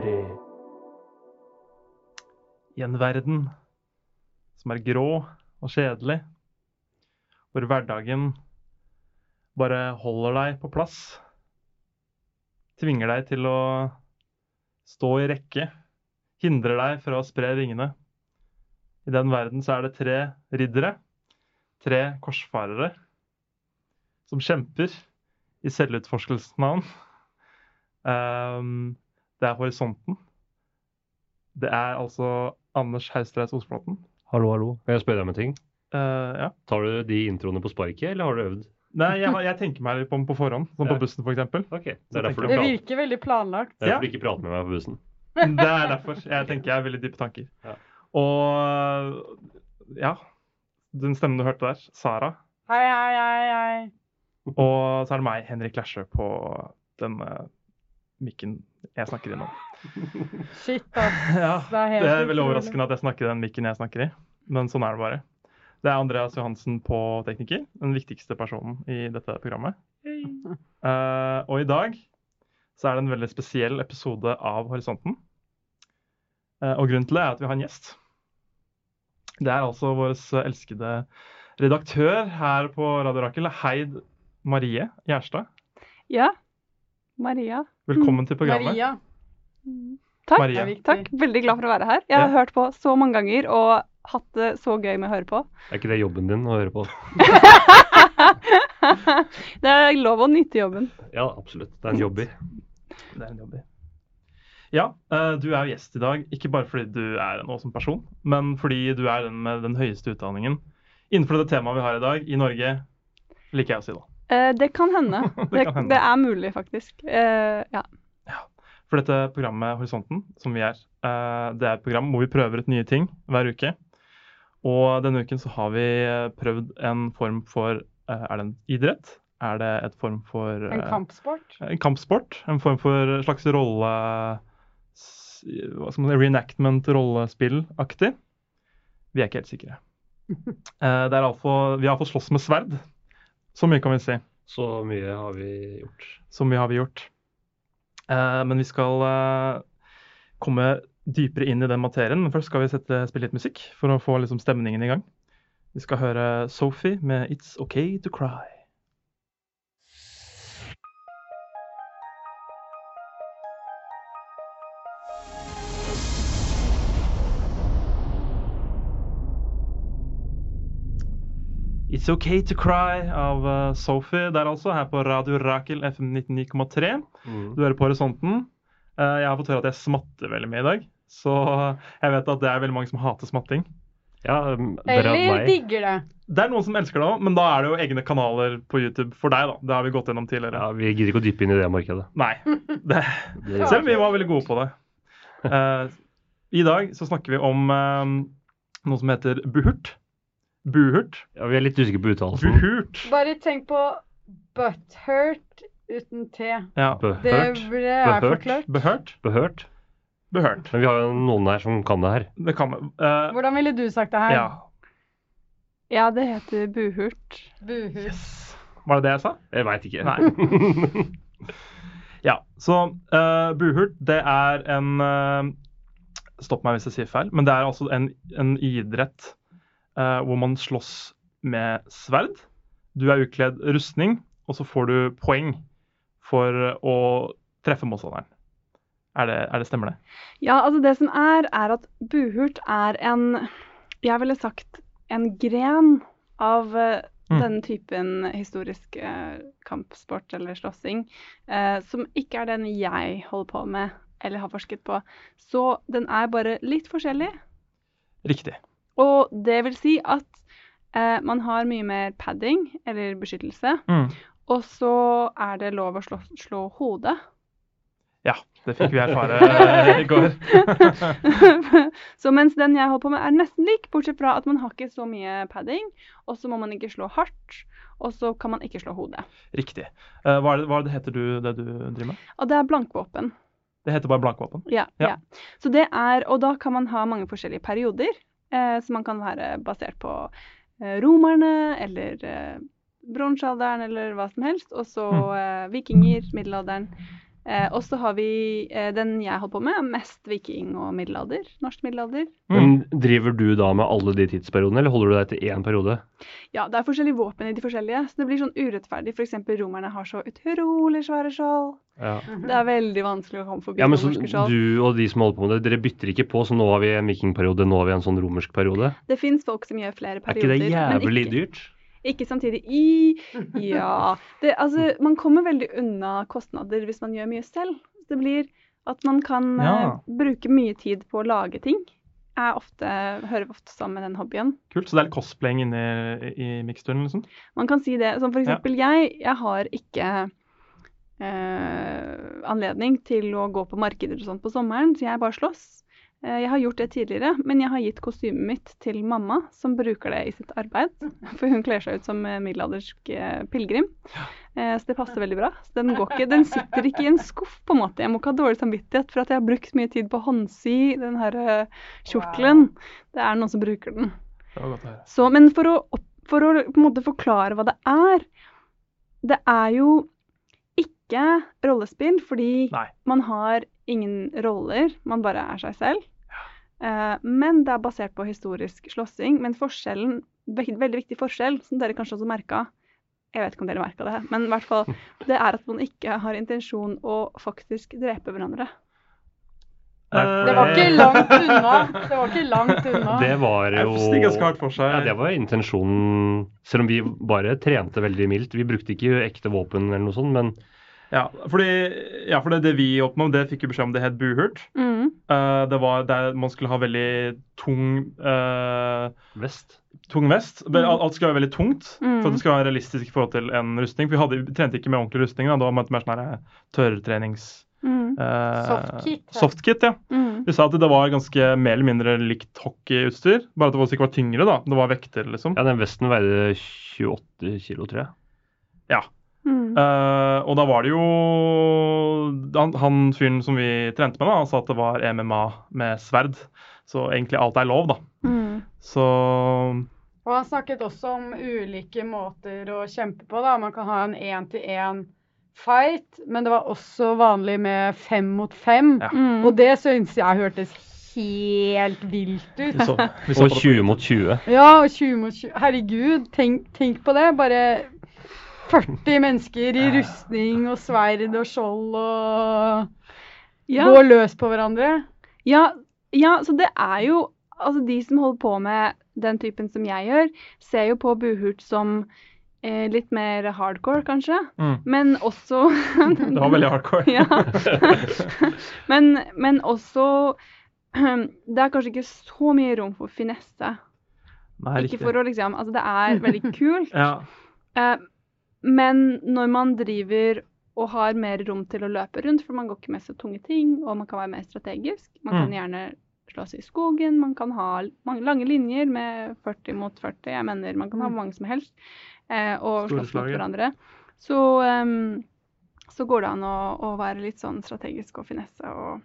99,3. I en verden som er grå og kjedelig, hvor hverdagen bare holder deg på plass, tvinger deg til å stå i rekke, hindrer deg fra å spre vingene. I den verden så er det tre riddere, tre korsfarere, som kjemper i selvutforskelsens navn. Ehm, det er horisonten. Det er altså Anders Haustreis Osflaten. Hallo, hallo. Kan jeg spørre deg om en ting? Uh, ja. Tar du de introene på sparket, eller har du øvd? Nei, jeg, jeg tenker meg litt på, på forhånd, som Ja. på bussen f.eks. Ok, Det tenker Det virker veldig planlagt. det er derfor du ikke prater med meg på bussen. Det er derfor. Jeg tenker jeg er veldig dype tanker. Ja. Og ja, den stemmen du hørte der, Sara. Hei, hei, hei, hei. Og så er det meg, Henrik Læsjø, på den eh, mikken jeg snakker i nå. Shit, ass. Ja, Det er helt det er veldig overraskende at jeg snakker i den mikken jeg snakker i, men sånn er det bare. Det er Andreas Johansen på Tekniker, den viktigste personen i dette programmet. Uh, og i dag så er det en veldig spesiell episode av Horisonten. Uh, og grunnen til det er at vi har en gjest. Det er altså vår elskede redaktør her på Radio Rakel, Heid Marie Gjerstad. Ja. Maria. Velkommen til programmet. Maria. Takk. Maria. Takk. Veldig glad for å være her. Jeg har Ja. hørt på så mange ganger og hatt det så gøy med å høre på. Er ikke det jobben din å høre på? det er lov å nyte jobben. Ja, absolutt. Det er en jobby. Det er en jobby. Ja, eh, du er jo gjest i dag, ikke bare fordi du er en awesome person, men fordi du er den med den høyeste utdanningen innenfor det temaet vi har i dag, i Norge, liker jeg å si da. Eh, det kan hende. Det det, kan hende. det er mulig, faktisk. Eh, ja. For dette programmet Horisonten, som vi er, eh, det er et program hvor vi prøver ut nye ting hver uke. Og denne uken så har vi eh, prøvd en form for eh, Er det en idrett? Er det et form for En eh, kampsport. En kampsport. En form for slags rolle... Hva skal man si? Reenactment-rollespillaktig. Vi er ikke helt sikre. Eh, Det er altså, vi har fått slåss med sverd. Så mye kan vi si. Så mye har vi gjort. Så mye har vi gjort. Eh, Men vi skal eh, komme dypere inn i den materien. Men først skal vi sette, spille litt musikk for å få liksom, stemningen i gang. Vi skal høre Sophie med 'It's Okay To Cry'. It's Okay To Cry av eh, Sophie der altså, her på Radio Rakel FM 99,3. Mm. Du hører på Horisonten. Eh, jeg har fått høre at jeg smatter veldig mye i dag. Så jeg vet at det er veldig mange som hater smatting. Ja, um, Eller digger det. Det er noen som elsker det òg, men da er det jo egne kanaler på YouTube for deg. da. Det har vi gått gjennom tidligere. Ja, vi gidder ikke å dyppe inn i det markedet. Nei. Det, selv om vi var veldig gode på det. Uh, I dag så snakker vi om uh, noe som heter buhurt. Buhurt. ja, vi er litt usikre på uttalelsen. Buhurt. Bare tenk på butthurt uten T. Ja. Det det er Behørt. forklart. Behørt. Behørt. Behørt. Men vi har jo noen her som kan det her. Det kan. Eh, Hvordan ville du sagt det her? ja. ja, det heter buhurt. Buhurt. Yes. Var det det jeg sa? Jeg veit ikke. Nei. Ja, så uh, buhurt, det er en uh, Stopp meg hvis jeg sier feil, men det er altså en, en idrett eh, hvor man slåss med sverd. Du er ukledd rustning, og så får du poeng for å treffe motstanderen. Er det, er det Stemmer det? Ja, altså det som er, er at buhurt er en Jeg ville sagt en gren av eh, Mm. denne typen historisk eh, kampsport eller slåssing, eh, som ikke er den jeg holder på med eller har forsket på. Så den er bare litt forskjellig. Riktig. Og det vil si at eh, man har mye mer padding, eller beskyttelse, Mm. og så er det lov å slå, slå hodet. Ja, det fikk vi erfare eh, i går. så mens den jeg holder på med er nesten lik, bortsett fra at man har ikke så mye padding, og så må man ikke slå hardt, og så kan man ikke slå hodet. Riktig. Eh, hva, er det, hva er det heter du, det du driver med? Og det er blankvåpen. Det heter bare blankvåpen. Ja, Ja. ja. Så det er, og da kan man ha mange forskjellige perioder, eh, så man kan være basert på eh, romerne, eller eh, bronsealderen eller hva som helst. Og så eh, vikinger, middelalderen. Eh, og så har vi eh, den jeg holder på med, mest viking og middelalder. Norsk middelalder. Men driver du da med alle de tidsperiodene, eller holder du deg til én periode? Ja, det er forskjellige våpen i de forskjellige, så det blir sånn urettferdig. F.eks. romerne har så utrolig svære skjold. Ja. Det er veldig vanskelig å komme forbi Ja, men så skjold. Du og de som holder på med det, dere bytter ikke på, så nå har vi en vikingperiode, nå har vi en sånn romersk periode? Det fins folk som gjør flere perioder. Er ikke det men jævlig ikke, dyrt? Ikke samtidig. I, ja det, Altså, man kommer veldig unna kostnader hvis man gjør mye selv. Det blir at man kan Ja. uh, bruke mye tid på å lage ting. Jeg ofte, hører ofte sammen med den hobbyen. Kult. Så det er litt cosplaying inne i miksturen, liksom? Man kan si det. Som for Ja. eksempel jeg. Jeg har ikke uh, anledning til å gå på markeder og sånt på sommeren, så jeg bare slåss. Eh, jeg har gjort det tidligere, men jeg har gitt kostymet mitt til mamma, som bruker det i sitt arbeid. For hun kler seg ut som eh, middelaldersk eh, pilegrim. Så det passer veldig bra. Så den, går ikke, den sitter ikke i en skuff, på en måte. Jeg må ikke ha dårlig samvittighet for at jeg har brukt mye tid på å håndsy den her kjortelen. Det er noen som bruker den. Så, men for å, for å på en måte forklare hva det er Det er jo ikke rollespill, fordi Nei. man har ingen roller, man bare er seg selv. Eh, men det er basert på historisk slåssing. Men forskjellen, veldig viktig forskjell, som dere kanskje også merka Jeg vet ikke om dere merka det, men i hvert fall, det er at man ikke har intensjon å faktisk drepe hverandre. Eh, Det var ikke langt unna. Det var ikke langt unna. Det var jo. Ja, det var intensjonen, selv om vi bare trente veldig mildt. Vi brukte ikke ekte våpen eller noe sånt, men Ja, fordi, ja, for det, det vi oppnådde, det fikk jo beskjed om det het buhurt. Mm. Uh, det var der man skulle ha veldig tung uh, vest. tung vest. Mm. Alt skulle være veldig tungt Mm. for at det skulle være realistisk i forhold til en rustning. For vi, hadde, vi trente ikke med ordentlig rustning. Da. da var det mer sånn her tørrtrenings... Mm. eh, Softkit, ja. Softkit, ja. Mm. Vi sa at det var ganske mer eller mindre likt hockeyutstyr, bare at det ikke var tyngre. da. Det var vekter, liksom. Ja, den vesten veide 28 kilo, tror jeg. Mm. Eh, og da var det jo han, han fyren som vi trente med, da, han sa at det var MMA med sverd. Så egentlig alt er lov, da. Mm. Så Og han snakket også om ulike måter å kjempe på. da. Man kan ha en én-til-én-fight, men det var også vanlig med fem mot fem. Ja. Mm. Og det syns jeg hørtes helt vilt ut. vi så, vi så Og 20 mot 20. Ja, og 20 mot 20. Herregud, tenk, tenk på det. Bare 40 mennesker i rustning og sverd og skjold og Ja. går løs på hverandre. Ja, ja, så det er jo Altså, de som holder på med den typen som jeg gjør, ser jo på buhurt som eh, litt mer hardcore, kanskje. Mm. Men også Det var veldig hardcore. Ja. men, men også Det er kanskje ikke så mye rom for finesse. Nei, Ikke for å liksom Altså, det er veldig kult. Ja. Eh, men når man driver og har mer rom til å løpe rundt, for man går ikke med så tunge ting, og man kan være mer strategisk Man kan Mm. gjerne slåss i skogen, man kan ha mange, lange linjer med 40 mot 40. Jeg mener man kan ha Mm. mange som helst, eh, og slåss mot hverandre. Så, um, så går det an å, å være litt sånn strategisk og finesse og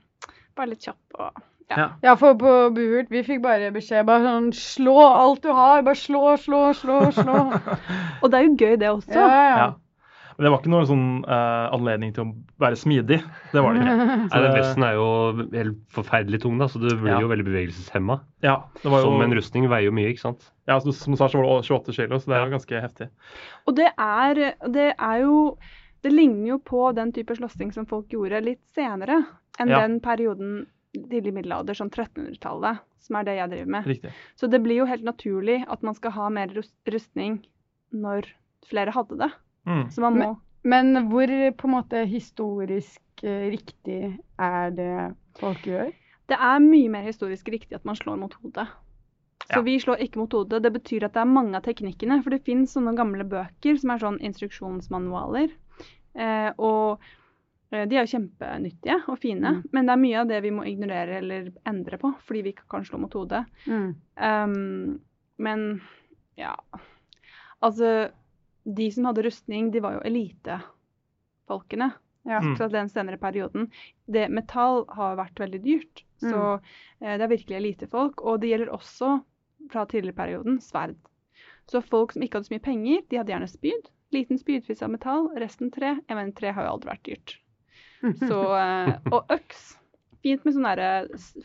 være litt kjapp og Ja. Ja, for på Buhurt vi fikk bare beskjed bare sånn Slå alt du har. Bare slå, slå, slå, slå. Og det er jo gøy, det også. Ja, ja. Ja. Men det var ikke noen sånn uh, anledning til å være smidig. Det var det ikke. Nei, den vesten er jo helt forferdelig tung, da, så du blir Ja. jo veldig bevegelseshemma. Ja, det var jo, Som en rustning veier jo mye, ikke sant? ja, så, som du sa, så var det 28 kilo, så det er jo ganske heftig. Og det er, det er jo Det ligner jo på den type slåssing som folk gjorde litt senere enn Ja. den perioden tidlig middelalder, sånn 1300-tallet, som er det jeg driver med. Riktig. Så det blir jo helt naturlig at man skal ha mer rustning når flere hadde det. Mm. Så man må Men hvor på en måte historisk eh, riktig er det folk gjør? Det er mye mer historisk riktig at man slår mot hodet. Så Ja. vi slår ikke mot hodet. Det betyr at det er mange av teknikkene. For det finnes sånne gamle bøker som er sånn instruksjonsmanualer. Eh, og de er jo kjempenyttige og fine, Mm. men det er mye av det vi må ignorere eller endre på fordi vi ikke kan slå mot hodet. Mm. Um, men ja Altså, de som hadde rustning, de var jo elitefolkene Ja. Mm. den senere perioden. Det, metall har vært veldig dyrt, så eh, det er virkelig elitefolk. Og det gjelder også fra tidligere perioden sverd. Så folk som ikke hadde så mye penger, de hadde gjerne spyd. Liten spydfis av metall, resten tre. Jeg mener, tre har jo aldri vært dyrt. Så, eh, og øks. Fint med sånne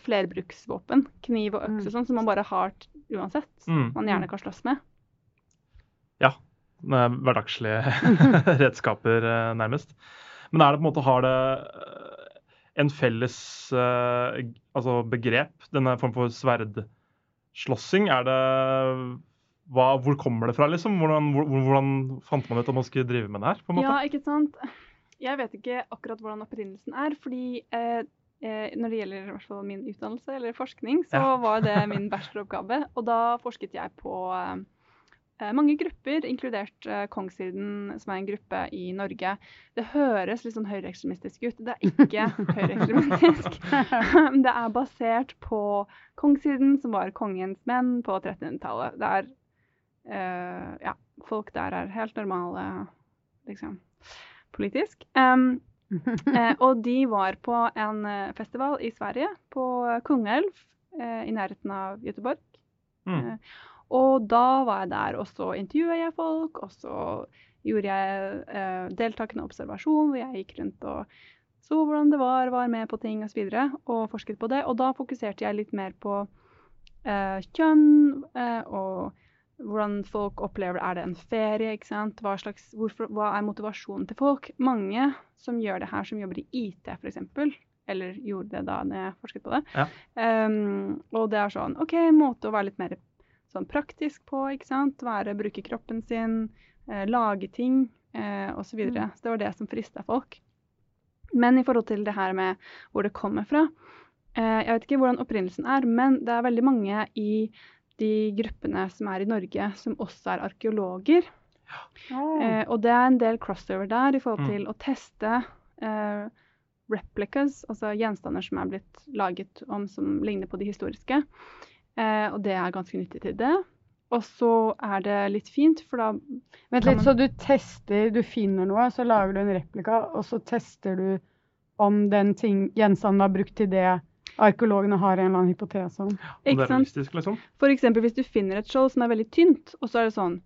flerbruksvåpen. Kniv og øks og sånn, som man bare har uansett. Mm. Man gjerne kan slåss med. Med hverdagslige redskaper, eh, nærmest. Men er det på en måte Har det eh, en felles altså begrep, denne form for sverdslåssing? Er det hva, Hvor kommer det fra, liksom? Hvordan, hvor- hvordan fant man ut at man skulle drive med det her? Ja, ikke sant. Jeg vet ikke akkurat hvordan opprinnelsen er, fordi eh, eh, når det gjelder i hvert fall min utdannelse eller forskning, så Ja. var det min bacheloroppgave. Og da forsket jeg på eh, eh, mange grupper, inkludert eh, Kongsirden, som er en gruppe i Norge. Det høres litt sånn høyreekstremistisk ut. Det er ikke høyreekstremistisk. det er basert på Kongsirden, som var kongens menn på 1300-tallet. Det er eh, Ja, folk der er helt normale, liksom, politisk. Um, eh, og de var på en eh, festival i Sverige, på Kungälv, eh, i nærheten av Göteborg. Mm. Og da var jeg der, og så intervjua jeg folk, og så gjorde jeg eh, deltakende observasjon, hvor jeg gikk rundt og så hvordan det var, var med på ting osv., og, så videre, og forsket på det. Og da fokuserte jeg litt mer på eh, kjønn eh, og hvordan folk opplever det. Er det en ferie? ikke sant? Hva, slags, hvorfor, hva er motivasjonen til folk? Mange som gjør det her, som jobber i IT f.eks., eller gjorde det da når jeg forsket på det. Ja. Um, og det er sånn OK, måte å være litt mer sånn praktisk på, ikke sant. Være, bruke kroppen sin, eh, lage ting eh, osv. Så, videre. så det var det som frista folk. Men i forhold til det her med hvor det kommer fra eh, Jeg vet ikke hvordan opprinnelsen er, men det er veldig mange i de gruppene som er i Norge, som også er arkeologer. Eh, og det er en del crossover der i forhold Mm. til å teste eh, replicas, altså gjenstander som er blitt laget om som ligner på de historiske. Eh, og det er ganske nyttig til det. Og så er det litt fint, for da Vent litt, så du tester, du finner noe, så lager du en replika, og så tester du om den ting, gjenstanden var brukt til det arkeologene har en eller annen hypotese om. Om det er realistisk, liksom? Eksempel hvis du finner et skjold som er veldig tynt, og så er det sånn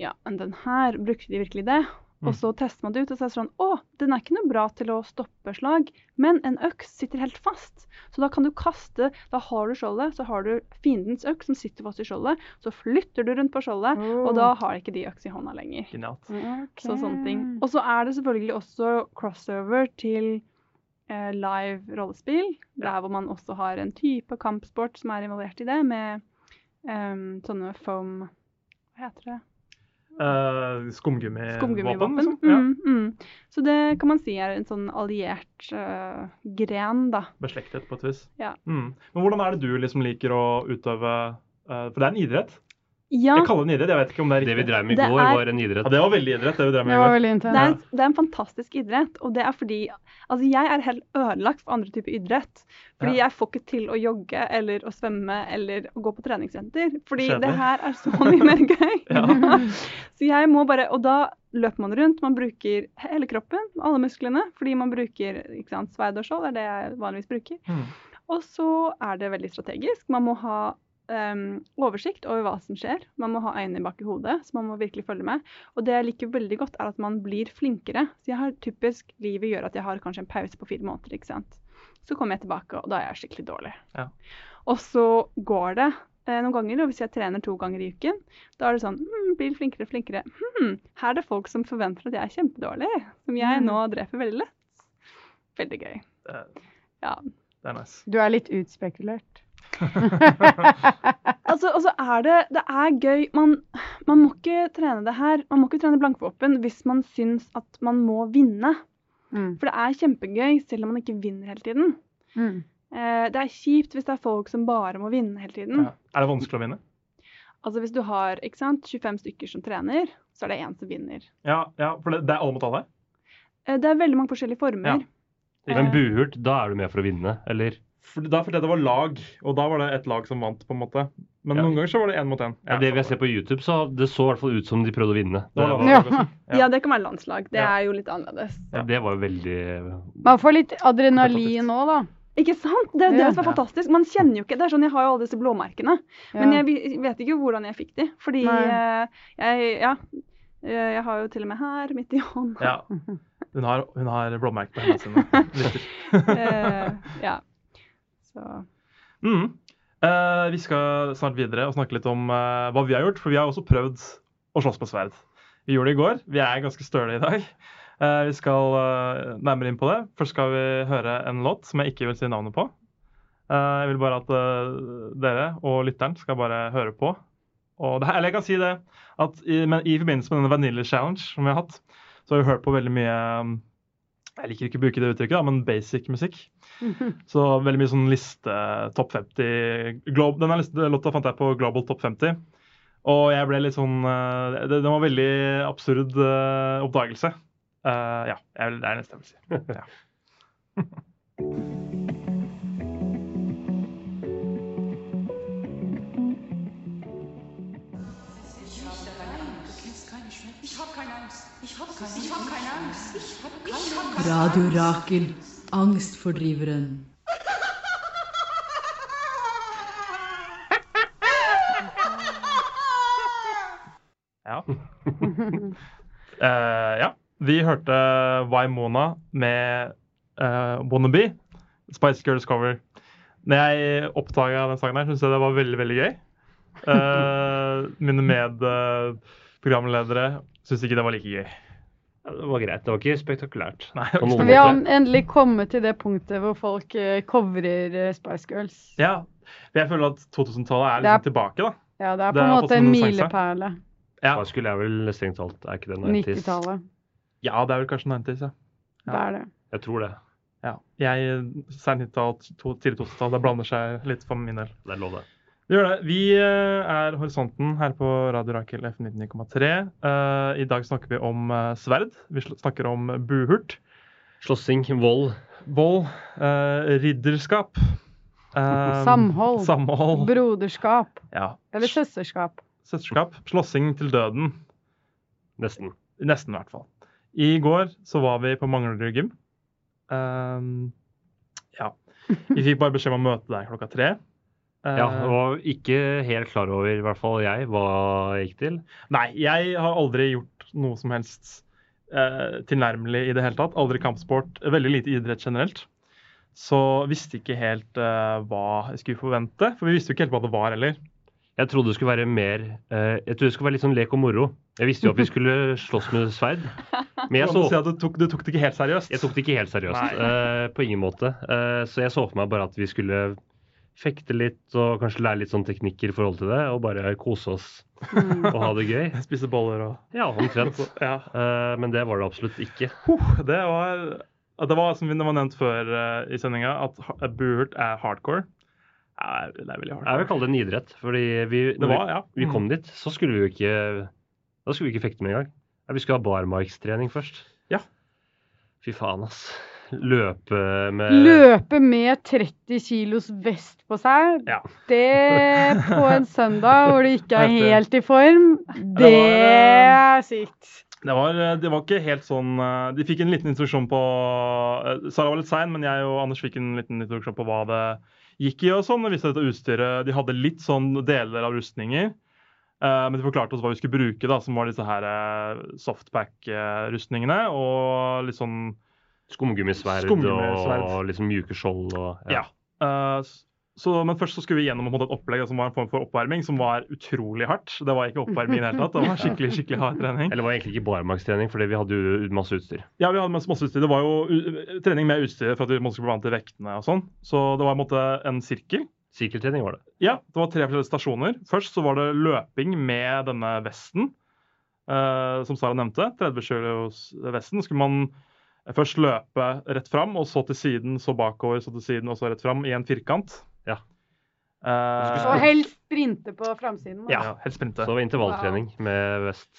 Ja, men den her, brukte de virkelig det? Mm. Og så tester man det ut, og så er det sånn Å, den er ikke noe bra til å stoppe slag, men en øks sitter helt fast. Så da kan du kaste Da har du skjoldet, så har du fiendens øks som sitter fast i skjoldet. Så flytter du rundt på skjoldet, og da har ikke de øks i hånda lenger. Okay. Så sånne ting. Og så er det selvfølgelig også crossover til live rollespill. Der hvor man også har en type kampsport som er involvert i det, med um, sånne foam Hva heter det? Uh, Skumgummivåpen? Skumgummivåpen. Liksom. Ja. Mm, mm. Så det kan man si er en sånn alliert uh, gren, da. Beslektet på et vis. Ja. Mm. Men hvordan er det du liksom liker å utøve uh, For det er en idrett? Ja, Jeg kaller det en idrett, jeg vet ikke om det er Det vi drev med i Det går, er- var en idrett. Ja, det var veldig idrett, det vi drev med Det i var går. veldig det er, intenst. det er en fantastisk idrett, og det er fordi Altså, jeg er helt ødelagt for andre typer idrett. Fordi Ja. jeg får ikke til å jogge eller å svømme eller å gå på treningssenter. Fordi Kjedelig. det her er så mye mer gøy. Ja. Så jeg må bare Og da løper man rundt. Man bruker hele kroppen, alle musklene, fordi man bruker ikke sant, sverd og skjold, er det jeg vanligvis bruker. Mm. Og så er det veldig strategisk. Man må ha em, oversikt over hva som skjer. Man må ha øynene bak i hodet, så man må virkelig følge med. Og det jeg liker veldig godt, er at man blir flinkere. Så jeg har typisk Livet gjør at jeg har kanskje en pause på fire måneder, ikke sant. Så kommer jeg tilbake, og da er jeg skikkelig dårlig. Ja. Og så går det eh, noen ganger, og hvis jeg trener to ganger i uken, da er det sånn mm, Blir flinkere og flinkere. Hm, her er det folk som forventer at jeg er kjempedårlig, som jeg Mm. nå dreper veldig lett. Veldig gøy. Det, Ja. det er nice. Du er litt utspekulert. Altså, altså, er det Det er gøy. Man, man må ikke trene det her. Man må ikke trene blankvåpen hvis man syns at man må vinne. Mm. For det er kjempegøy selv om man ikke vinner hele tiden. Mm. Eh, det er kjipt hvis det er folk som bare må vinne hele tiden. Ja. Er det vanskelig å vinne? Altså Hvis du har ikke sant, 25 stykker som trener, så er det én som vinner. Ja, ja for det, det er alle mot alle? Eh, det er veldig mange forskjellige former. Men buhurt, da er du med for å vinne, eller? For, da fordi det var lag, og da var det et lag som vant, på en måte. Men Ja. noen ganger så var det én mot én. Ja, det vi sett på YouTube, så det så i hvert fall ut som de prøvde å vinne. Det Det. Ja. Ja. det kan være landslag. Det Ja. er jo litt annerledes. ja, det var jo veldig Man får litt adrenalin nå, da. Ikke sant? Det er det som er fantastisk. Man kjenner jo ikke Det er sånn, Jeg har jo alle disse blåmerkene, men jeg vet ikke hvordan jeg fikk de. Fordi Nei. eh, jeg Ja. eh, Jeg har jo til og med her, midt i hånda. Ja. Hun har, hun har blåmerker på hendene sine. Eh, ja. Så Mm. Eh, vi skal snart videre og snakke litt om eh, hva vi har gjort, for vi har også prøvd å slåss med sverd. Vi gjorde det i går. Vi er ganske støle i dag. Eh, vi skal eh, nærmere inn på det. Først skal vi høre en låt som jeg ikke vil si navnet på. Eh, jeg vil bare at eh, dere og lytteren skal bare høre på. Og det eller jeg kan si det at i, men i forbindelse med denne Vanilla Challenge som vi har hatt, så har vi hørt på veldig mye Jeg liker ikke å bruke det uttrykket, da, men basic musikk. Så veldig mye sånn liste topp 50 Glo Denne låta fant jeg på Global Top 50. Og jeg ble litt sånn eh, Det, det var en veldig absurd uh, oppdagelse. Uh, ja, jeg, det er nesten jeg vil si. Ja. Ich hab keine Angst. Ich hab keine, ich hab keine Angst. Ich hab keine Angst. Radio Rakel, angstfordriveren. Ja. uh, ja. Vi hørte Waimona med uh, Wannabe, Spice Girls cover. Når jeg oppdaga den sangen, her, syntes jeg det var veldig veldig gøy. Uh, mine medprogramledere syntes ikke det var like gøy. Det var greit. Det var ikke spektakulært. Nei, ikke Men vi har endelig kommet til det punktet hvor folk eh, covrer eh, Spice Girls. Ja, jeg føler at 2000-tallet er litt er- liksom tilbake, da. Ja, det er Det på en måte en milepæle. Ja. Da skulle jeg vel strengt talt Er ikke det 90s? 90-tallet. ja, det er vel kanskje 90s, ja. Det er det. Jeg tror det. ja. Jeg, Sent 90-tall, tidlig 2000-tall, det blander seg litt for min del. Det er lov, det. Det gjør det. Vi eh, er Horisonten her på Radio Rakel F99,3. Eh, I dag snakker vi om eh, sverd. Vi snakker om buhurt. Slåssing, vold. Vold. eh, ridderskap. eh, Samhold. Samhold. Broderskap. Ja. Eller søsterskap. Søsterskap. Slåssing til døden. Nesten. Nesten, i hvert fall. I går så var vi på Manglerud gym. Ehm, ja. Vi fikk bare beskjed om å møte deg klokka tre. Eh, Ja, var ikke helt klar over, i hvert fall jeg, hva jeg gikk til. Nei, jeg har aldri gjort noe som helst eh, tilnærmelig i det hele tatt. Aldri kampsport. Veldig lite idrett generelt. Så visste ikke helt eh, hva jeg skulle forvente. For vi visste jo ikke helt hva det var heller. Jeg trodde det skulle være mer eh, Jeg trodde det skulle være litt sånn lek og moro. Jeg visste jo at vi skulle slåss med sverd. Men jeg så, si at du, tok, du tok det ikke helt seriøst. jeg tok det ikke helt seriøst. Eh, på ingen måte. Eh, så jeg så for meg bare at vi skulle fekte litt og kanskje lære litt sånn teknikker i forhold til det. Og bare kose oss og ha det gøy. Spise boller og Ja, omtrent. Ja. Uh, men det var det absolutt ikke. Det var det var som det var nevnt før uh, i sendinga, at burt er hardcore. Ja, det er veldig Jeg vil kalle det en idrett. Fordi vi, når var, ja. vi, vi Mm. kom dit, så skulle vi jo ikke Da skulle vi ikke fekte med engang. Vi skulle ha barmarkstrening først. Ja. Fy faen, ass. Løpe med Løpe med 30 kilos vest på seg, Ja. det på en søndag hvor du ikke er helt i form, det det var, eh, er sykt. Det var, det var ikke helt sånn eh, De fikk en liten instruksjon på eh, Sara var litt sein, men jeg og Anders fikk en liten instruksjon på hva det gikk i. og sånn. Det viste dette utstyret. De hadde litt sånn deler av rustninger. eh, men de forklarte oss hva vi skulle bruke, da, som var disse her eh, softpack-rustningene. Og litt sånn skumgummisverd Skumgummisverd. og liksom mjuke skjold og Ja. ja. Uh, så, men først så skulle vi gjennom et opplegg som var en form for oppvarming, som var utrolig hardt. Det var ikke oppvarming i det hele tatt. Det var skikkelig skikkelig hard trening. Eller det var egentlig ikke barmarkstrening, fordi vi hadde jo masse utstyr. Ja, vi hadde masse masse utstyr. Det var jo trening med utstyr for at vi måtte bli vant til vektene og sånn. Så det var en måte en sirkel. Sirkeltrening var det. Ja, det var tre forskjellige stasjoner. Først så var det løping med denne vesten, eh, som Sara nevnte. 30 kilos vesten. skulle man først løpe rett fram, og så til siden, så bakover, så til siden, og så rett fram i en firkant. Ja. Eh, Og helst sprinte på framsiden. ja, helst sprinte. Så intervalltrening wow. med vest.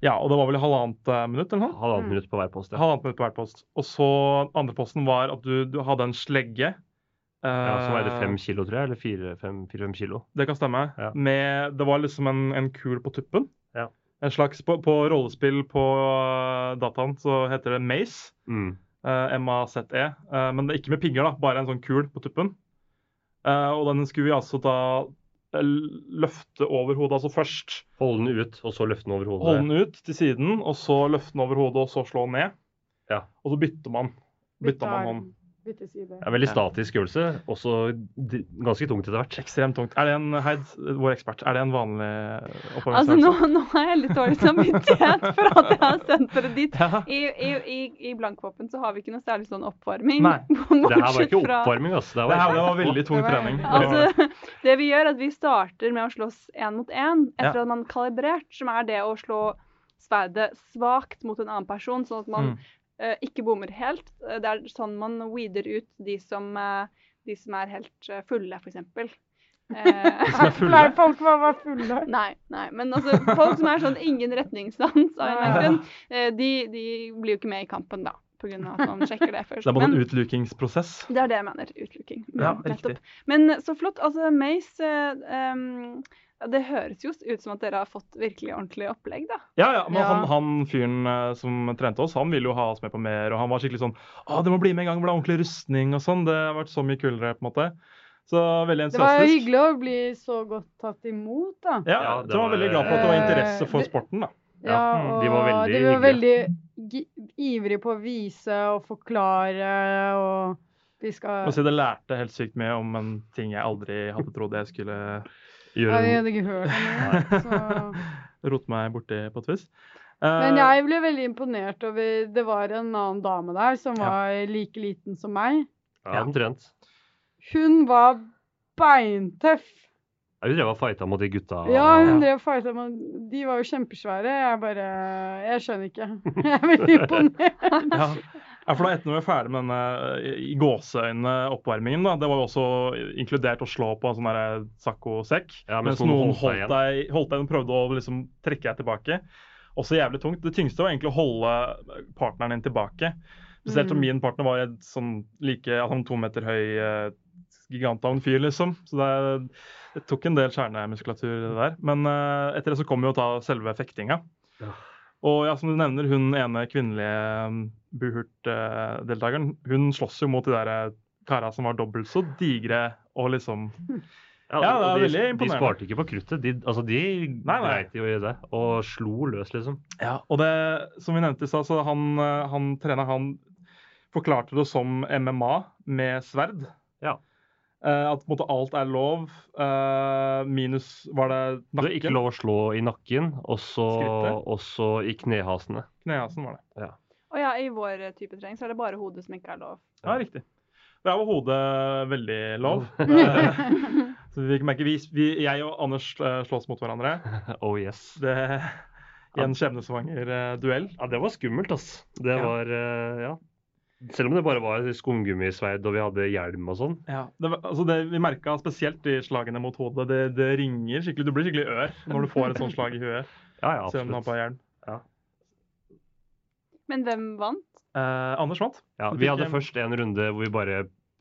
Ja, og det var vel i halvannet eh, minutt eller noe? Halvannet Mm. minutt på hver post. Ja. Halvannet minutt på hver post. Og så andre posten var at du, du hadde en slegge. Ja, som veide eh, fem kilo, tror jeg. Eller fire-fem fire, kilo. Det kan stemme. Ja. Med, det var liksom en, en kul på tuppen. Ja. En slags, på, på rollespill på uh, dataen så heter det Maze. Mm. Uh, MAZE. eh, men det er ikke med pigger, da, bare en sånn kul på tuppen. Uh, og den skulle vi altså da eh, løfte over hodet, altså først Holde den ut, og så løfte den over hodet. holde den ut til siden, og så løfte den over hodet, og så slå den ned. Ja. Og så bytter man. Bytter man hånd. Det er veldig statisk øvelse, også ganske tungt etter hvert. Ekstremt tungt. Er det en, Heid, vår ekspert, er det en vanlig Altså, nå, nå har jeg litt dårlig samvittighet for at jeg har sendt dere dit. Ja. I, i, i, I Blankvåpen så har vi ikke noe særlig sånn oppvarming. Nei. Det her var ikke oppvarming, altså. Det her det var veldig tung Det var- trening. Altså, det vi gjør, er at vi starter med å slåss én mot én etter Ja. at man har kalibrert, som er det å slå sverdet svakt mot en annen person, sånn at man Mm. Eh, ikke bommer helt. Eh, Det er sånn man weeder ut de som, eh, de som er helt fulle, f.eks. Eh, som er fulle? Nei, folk var, var fulle. nei, nei, men altså folk som er sånn ingen retningssans av en eller annen grunn, eh, de, de blir jo ikke med i kampen da, på grunn av at man sjekker det først. Det er bare en utlukingsprosess. det er det jeg mener. Utluking. Ja, Mm, riktig. Men så flott. Altså, Mace eh, um, Det høres jo ut som at dere har fått virkelig ordentlig opplegg, da. Ja, ja, men Ja. Han, han fyren eh, som trente oss, han ville jo ha oss med på mer, og han var skikkelig sånn Å, det må bli med en gang, det blir ordentlig rustning og sånn. Det har vært så mye kulere, på en måte. Så veldig Det var jo hyggelig å bli så godt tatt imot, da. Ja, Ja, det var var- veldig glad for at det var interesse for Eh, sporten, da. Ja, og de var veldig de var veldig ivrige på å vise og forklare, og de skal Og så det lærte helt sykt mye om en ting jeg aldri hadde trodd jeg skulle Gjør Ja, vi hadde ikke hørt om det. Så. rote meg borti på et vis. Men Eh, jeg ble veldig imponert over Det var en annen dame der som Ja. var like liten som meg. ja, omtrent. Hun var beintøff. Ja, hun drev og fighta mot de gutta. Ja, hun Ja. drev fighta mot De var jo kjempesvære. Jeg bare Jeg skjønner ikke. Jeg er veldig imponert. ja. Ja, for da etter når vi er ferdig med denne i gåseøynene oppvarmingen, da, det var jo også inkludert å slå på en sånn derre saccosekk. Ja, mens mens noen noen holdt deg holdt deg og prøvde å liksom trekke deg tilbake. Også jævlig tungt. Det tyngste var egentlig å holde partneren din tilbake. Spesielt som Mm. min partner var et sånn like han to meter høy eh, gigant av en fyr, liksom. Så det, det tok en del kjernemuskulatur, det der. Men uh, etter det så kom jo da selve fektinga. Ja. Og ja, som du nevner, hun ene kvinnelige um, Buhurt-deltakeren, hun slåss jo mot de der karene kara som var dobbelt så digre og liksom Ja, det er veldig de, veldig De sparte ikke på kruttet. De, altså, de Nei, nei. jo i det og slo løs, liksom. Ja, og det, som vi nevnte i stad, så han, eh, han treneren han forklarte det som MMA med sverd. Ja. Eh, at på en måte alt er lov, eh, minus var det nakken. Det er ikke lov å slå i nakken, og så i knehasene. Knehasen var det. Ja. Og ja, i vår eh, type trening så er det bare hodet som ikke er lov. Ja, riktig. Der var hodet veldig lov. Så vi merker, vi, vi, jeg og Anders slåss mot hverandre. Oh yes. Det I en skjebnesvanger duell. Ja, det var skummelt, altså. Det Ja. var Ja. Selv om det bare var skumgummisverd og vi hadde hjelm og sånn. Ja, det, var- altså det, Vi merka spesielt de slagene mot hodet. Det, det ringer skikkelig. Du blir skikkelig ør når du får et sånt slag i huet. Ja, ja, Selv om du har på hjelm. Men hvem vant? Eh, Anders vant. Ja, vi hadde en- først en runde hvor vi bare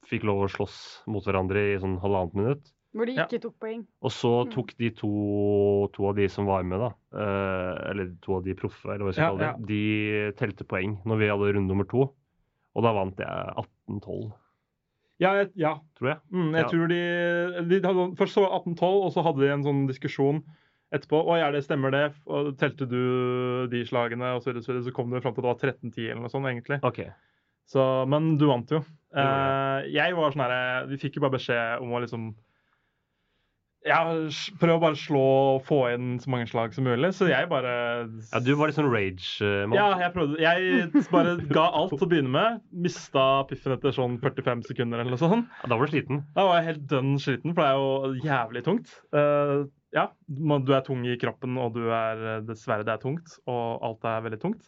fikk lov å slåss mot hverandre i sånn halvannet minutt. Hvor de Ja. ikke tok poeng. Og så Mm. tok de to, to av de som var med, da, eh, eller to av de proffe, eller hva jeg skal Ja, kalle det, de telte poeng når vi hadde runde nummer to. Og da vant jeg 18-12, Ja, ja. tror jeg. Mm, jeg Ja. tror de, de hadde, Først så 1812, og så hadde de en sånn diskusjon etterpå. Å, ja, det stemmer det. Og telte du de slagene, og så, videre, så, kom det fram til at det var 13-10 eller noe sånt, egentlig. OK. Så, men du vant jo. Eh, jeg var sånn herre Vi fikk jo bare beskjed om å liksom ja, prøv å bare slå og få inn så mange slag som mulig. Så jeg bare Ja, du var litt sånn rage-mann. Ja, jeg prøvde. Jeg bare ga alt til å begynne med. Mista piffen etter sånn 45 sekunder eller noe sånt. Ja, da var du sliten. Da var jeg helt dønn sliten, for det er jo jævlig tungt. Uh, ja, du er tung i kroppen, og du er dessverre det er tungt. Og alt er veldig tungt.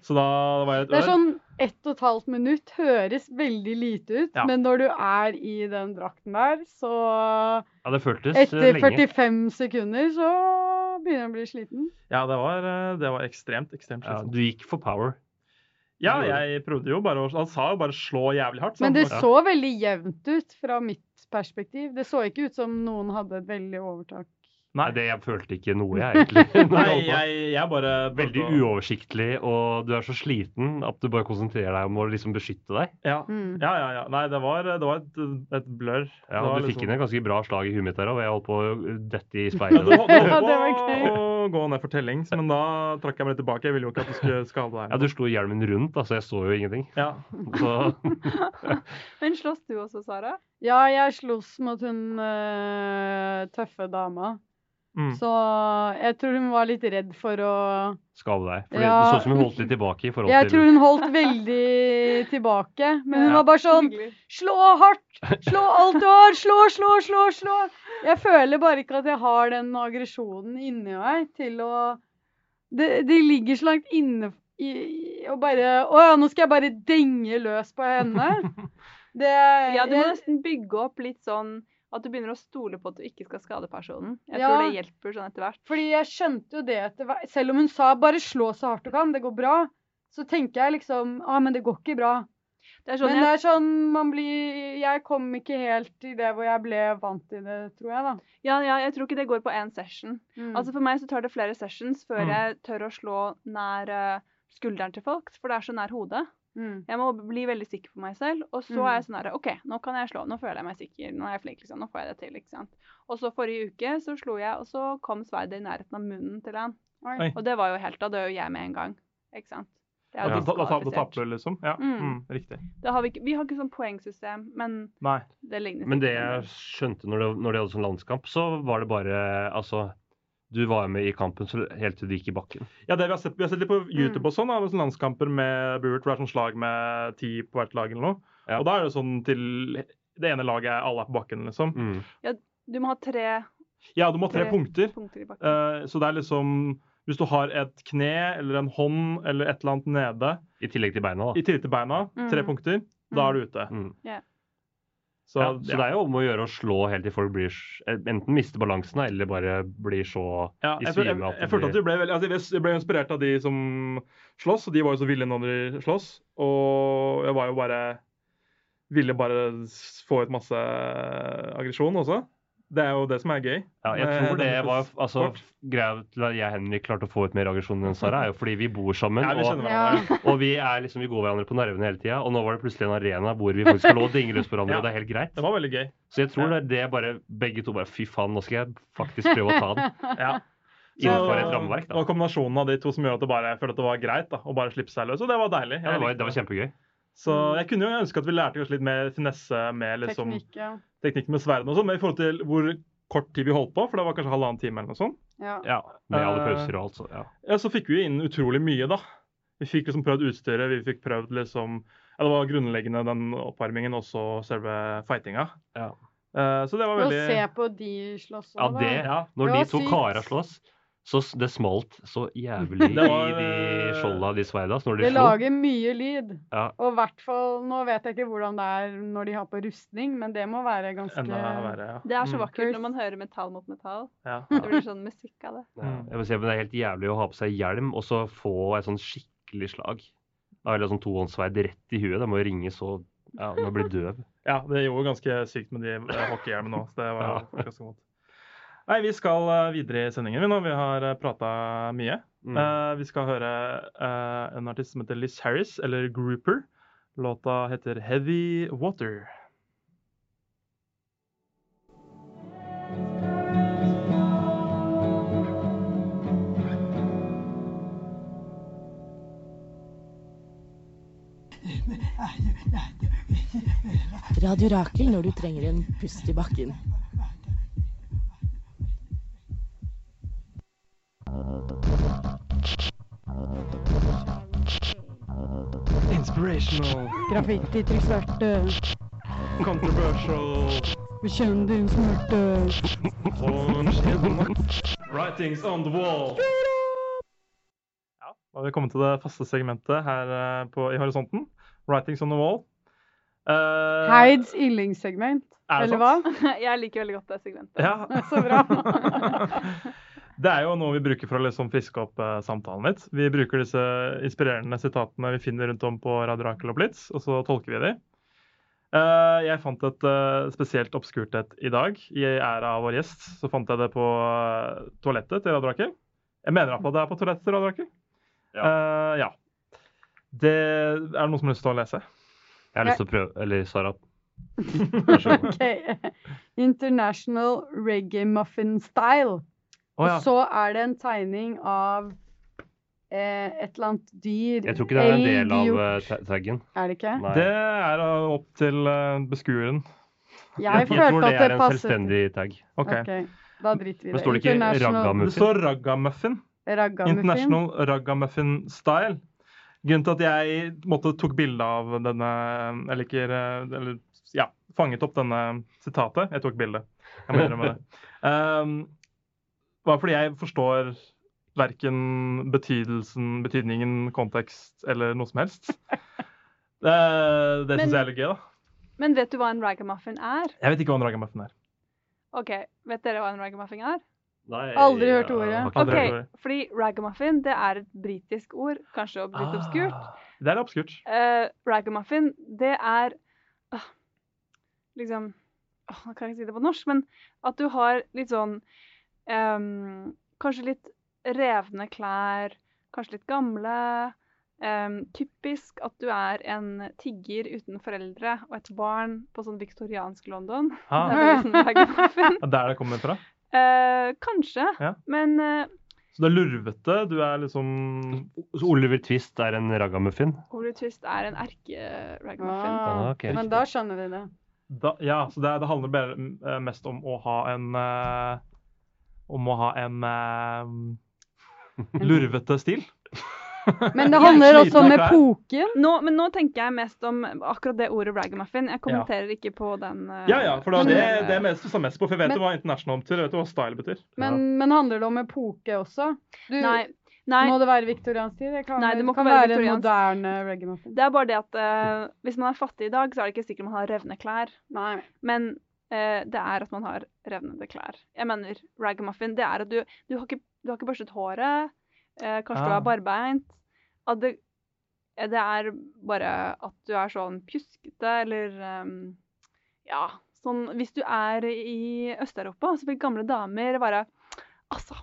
Så da var jeg Det er sånn ett og et halvt minutt høres veldig lite ut, Ja. men når du er i den drakten der, så Ja, det føltes eh, Etter lenge. 45 sekunder så begynner jeg å bli sliten. Ja, det var, eh, det var ekstremt, ekstremt Ja, du gikk for power. Ja, jeg prøvde jo bare å Han sa jo bare 'slå jævlig hardt'. Men det så veldig jevnt ut fra mitt perspektiv. Det så ikke ut som noen hadde et veldig overtak. Nei. Det, jeg følte ikke noe, jeg, egentlig. Nei, jeg, jeg bare Veldig uoversiktlig, og du er så sliten at du bare konsentrerer deg om å liksom beskytte deg. Ja, Mm. ja, ja. ja. Nei, det var, det var et, et blør. Ja, det var Du fikk liksom- inn et ganske bra slag i huet mitt der òg, og jeg holdt på å dette i speilet. du, du Ja, holdt det var på gøy. å gå ned for tellings, men da trakk jeg meg litt tilbake. Jeg ville jo ikke at du skulle skade deg. Ja, Du slo hjelmen rundt, altså jeg så jo ingenting. Ja. Så Men slåss du også, Sara? Ja, jeg sloss mot hun uh, tøffe dama. Mm. Så jeg tror hun var litt redd for å skade deg. For Ja. det så ut som hun holdt litt tilbake i forhold Jeg til tror hun holdt veldig tilbake. Men hun Ja. var bare sånn Slå hardt! Slå alt du har! Slå, slå, slå, slå! Jeg føler bare ikke at jeg har den aggresjonen inni meg til å Det, det ligger så langt inne i og bare Å ja, nå skal jeg bare denge løs på henne. Det Ja, du må jeg- nesten bygge opp litt sånn at du begynner å stole på at du ikke skal skade personen. Jeg Ja. tror det hjelper sånn etter hvert. Fordi jeg skjønte jo det etter hvert. Selv om hun sa 'bare slå så hardt du kan, det går bra', så tenker jeg liksom 'ah, men det går ikke bra'. Det sånn Men det er sånn man blir Jeg kom ikke helt i det hvor jeg ble vant til det, tror jeg, da. ja, ja, jeg tror ikke det går på én session. Mm. Altså For meg så tar det flere sessions før Mm. jeg tør å slå nær eh, skulderen til folk, for det er så nær hodet. Mm. Jeg må bli veldig sikker på meg selv, og så Mm. er jeg sånn her OK, nå kan jeg slå. Nå føler jeg meg sikker. Nå er jeg flink, liksom. Nå får jeg det til, ikke sant. Og så forrige uke så slo jeg, og så kom sverdet i nærheten av munnen til han. Oi. Oi. Og det var jo helt Da dør jo jeg med en gang. Ikke sant. Det er Da, da, da, tapper du, liksom? Ja, Mm. mm, riktig. Det har vi, ikke, vi har ikke sånn poengsystem, men Nei. det ligner Men det jeg skjønte når de, når det hadde sånn landskamp, så var det bare Altså, du var med i kampen så helt til du gikk i bakken. Ja, det vi har sett, vi har sett litt på YouTube Mm. og sånn, av sånne landskamper med Burt, hvor det er sånn slag med ti på hvert lag eller noe. Ja. Og da er det sånn til det ene laget er alle er på bakken, liksom. Mm. Du må ha tre Ja, du må ha tre Tre. punkter. punkter i bakken. Eh, så det er liksom Hvis du har et kne eller en hånd eller et eller annet nede, I tillegg til beina, da. i tillegg til beina, tre Mm. punkter, da er du ute. Mm. Så, ja, så det er jo om å gjøre å slå helt til folk blir eh, enten mister balansen eller bare blir så Ja, i jeg, føl- jeg, jeg, følte at blir- ble, veldig, altså, jeg ble inspirert av de som slåss, og de var jo så ville når de slåss. Og jeg var jo bare Ville bare få ut masse aggresjon også. Det er jo det som er gøy. Ja, jeg tror det var altså. Greia til at jeg og Henrik klarte å få ut mer aggresjon enn Sara, er jo fordi vi bor sammen. Ja, vi og, Ja. og vi, er liksom, vi går hverandre på nervene hele tida. Og nå var det plutselig en arena hvor vi faktisk og dinge løs på hverandre, Ja. og det er helt greit. Det var veldig gøy. Så jeg tror det er det bare begge to bare Fy faen, nå skal jeg faktisk prøve å ta den. Ja. Innenfor et rammeverk, Det var kombinasjonen av de to som gjorde at det bare, jeg følte at det var greit da, å bare slippe seg løs. Og det var deilig. Ja, det, var, det var kjempegøy. Så jeg kunne jo ønske at vi lærte oss litt mer finesse med liksom, Teknikk, ja. teknikk med sverdene og sånn, men i forhold til hvor kort tid vi holdt på, for det var kanskje halvannen time eller noe sånt, ja. Ja, Med alle Eh, pauser og alt, så ja. ja, så fikk vi inn utrolig mye, da. Vi fikk liksom prøvd utstyret, vi fikk prøvd liksom Ja, det var grunnleggende den oppvarmingen, og så selve fightinga. Ja. Eh, så det var veldig Å se på de slåss Ja, det, Ja. Når Det de to kara slåss, så det smalt så jævlig var, i de skjolda, de sverda, når de Det slo. lager mye lyd. Ja. Og i hvert fall Nå vet jeg ikke hvordan det er når de har på rustning, men det må være ganske enda verre. Ja. Det er så Mm. vakkert når man hører metall mot metall. Ja. Det blir sånn musikk av det. Ja, Mm. jeg vil si, men Det er helt jævlig å ha på seg hjelm og så få et sånn skikkelig slag. Eller sånn tohåndssverd rett i huet. Det må jo ringe så Ja, man blir døv. Ja, det gjorde ganske sykt med de eh, hockeyhjelmene òg. Det var Ja. ganske vondt. Nei, vi skal eh, videre i sendingen vi nå. Vi har prata mye. Mm. Uh, vi skal høre uh, en artist som heter Liz Harris, eller Grouper. Låta heter Heavy Water. Radio Rakel når du trenger en pust i bakken. Graffiti til svarte, controversial, bekjenn smerte. Writings on the wall. Ja, da har vi kommet til det faste segmentet her eh, på, i horisonten. Writings on the wall. Uh, Heids yndlingssegment, eller sant? eller hva? Jeg liker veldig godt det segmentet. Ja. Så bra. Det er jo noe vi bruker for å liksom friske opp eh, samtalen litt. Vi bruker disse inspirerende sitatene vi finner rundt om på Radio Rakel og Blitz, og så tolker vi de. Eh, jeg fant et eh, spesielt obskurt et i dag. I æra av vår gjest så fant jeg det på eh, toalettet til Radio Rakel. Jeg mener at det er på toalettet til Radio Rakel. Ja. Eh, ja. Det er det noen som har lyst til å lese? Jeg har lyst til å prøve Eller Sara. Vær så god. Ok. International reggae muffin style. Å ja. Og så er det en tegning av eh, et eller annet dyr. Jeg tror ikke det er en del av eh, taggen. Er det ikke? Nei. Det er opp til eh, beskueren. Jeg Jeg tror det er en selvstendig tag. OK. Okay. Da driter vi i det. står det ikke International raggamuffin? Det står raggamuffin. International raggamuffin style. Grunnen til at jeg måtte, tok bilde av denne Eller liker eh, Eller ja, fanget opp denne sitatet. Jeg tok bilde. Jeg må innrømme det. Um, var fordi jeg forstår verken betydelsen, betydningen, kontekst eller noe som helst. Det, det syns jeg er litt gøy, da. Men vet du hva en ragamuffin er? Jeg vet ikke hva en ragamuffin er. OK, vet dere hva en ragamuffin er? Nei, Aldri hørt ordet. OK, fordi ragamuffin det er et britisk ord, kanskje litt obskurt. Ah, det er obskurt. Uh, ragamuffin, det er uh, liksom Nå kan jeg ikke si det på norsk, men at du har litt sånn ehm, Kanskje litt revne klær, kanskje litt gamle. Um, typisk at du er en tigger uten foreldre og et barn på sånn viktoriansk London. Ah, Det er sånn ragamuffin. det er der det kommer fra. Uh, kanskje, Ja. men uh, Så du er lurvete. Du er liksom Så Oliver Twist er en raggamuffin? Oliver Twist er en erke-ragamuffin. Ah, okay. Men da skjønner vi det. da, Ja, så det, det handler bare, eh, mest om å ha en eh, Om å ha en eh, lurvete stil. Men det handler også om epoken. Nå, men nå tenker jeg mest om akkurat det ordet ragamuffin. Jeg kommenterer ikke på den. Uh, Ja, ja, for da, det, det er mest, mest på, for jeg vet Men- hva international betyr. Jeg vet hva style betyr. Men, men handler det om epoke også? Du, Nei. Nei, Må det være viktoriansk tid? Det kan, Nei, det må kan være være en moderne reggae-muffin. det er bare det at uh, hvis man er fattig i dag, så er det ikke sikkert man har revne klær. Nei. Men det er at man har revnede klær. Jeg mener ragamuffin. Det er at du, du, har, ikke, du har ikke børstet håret. Eh, kanskje du Ah. er barbeint. At det, eh, det er bare at du er sånn pjuskete eller um, Ja, sånn Hvis du er i Øst-Europa, så vil gamle damer bare Altså,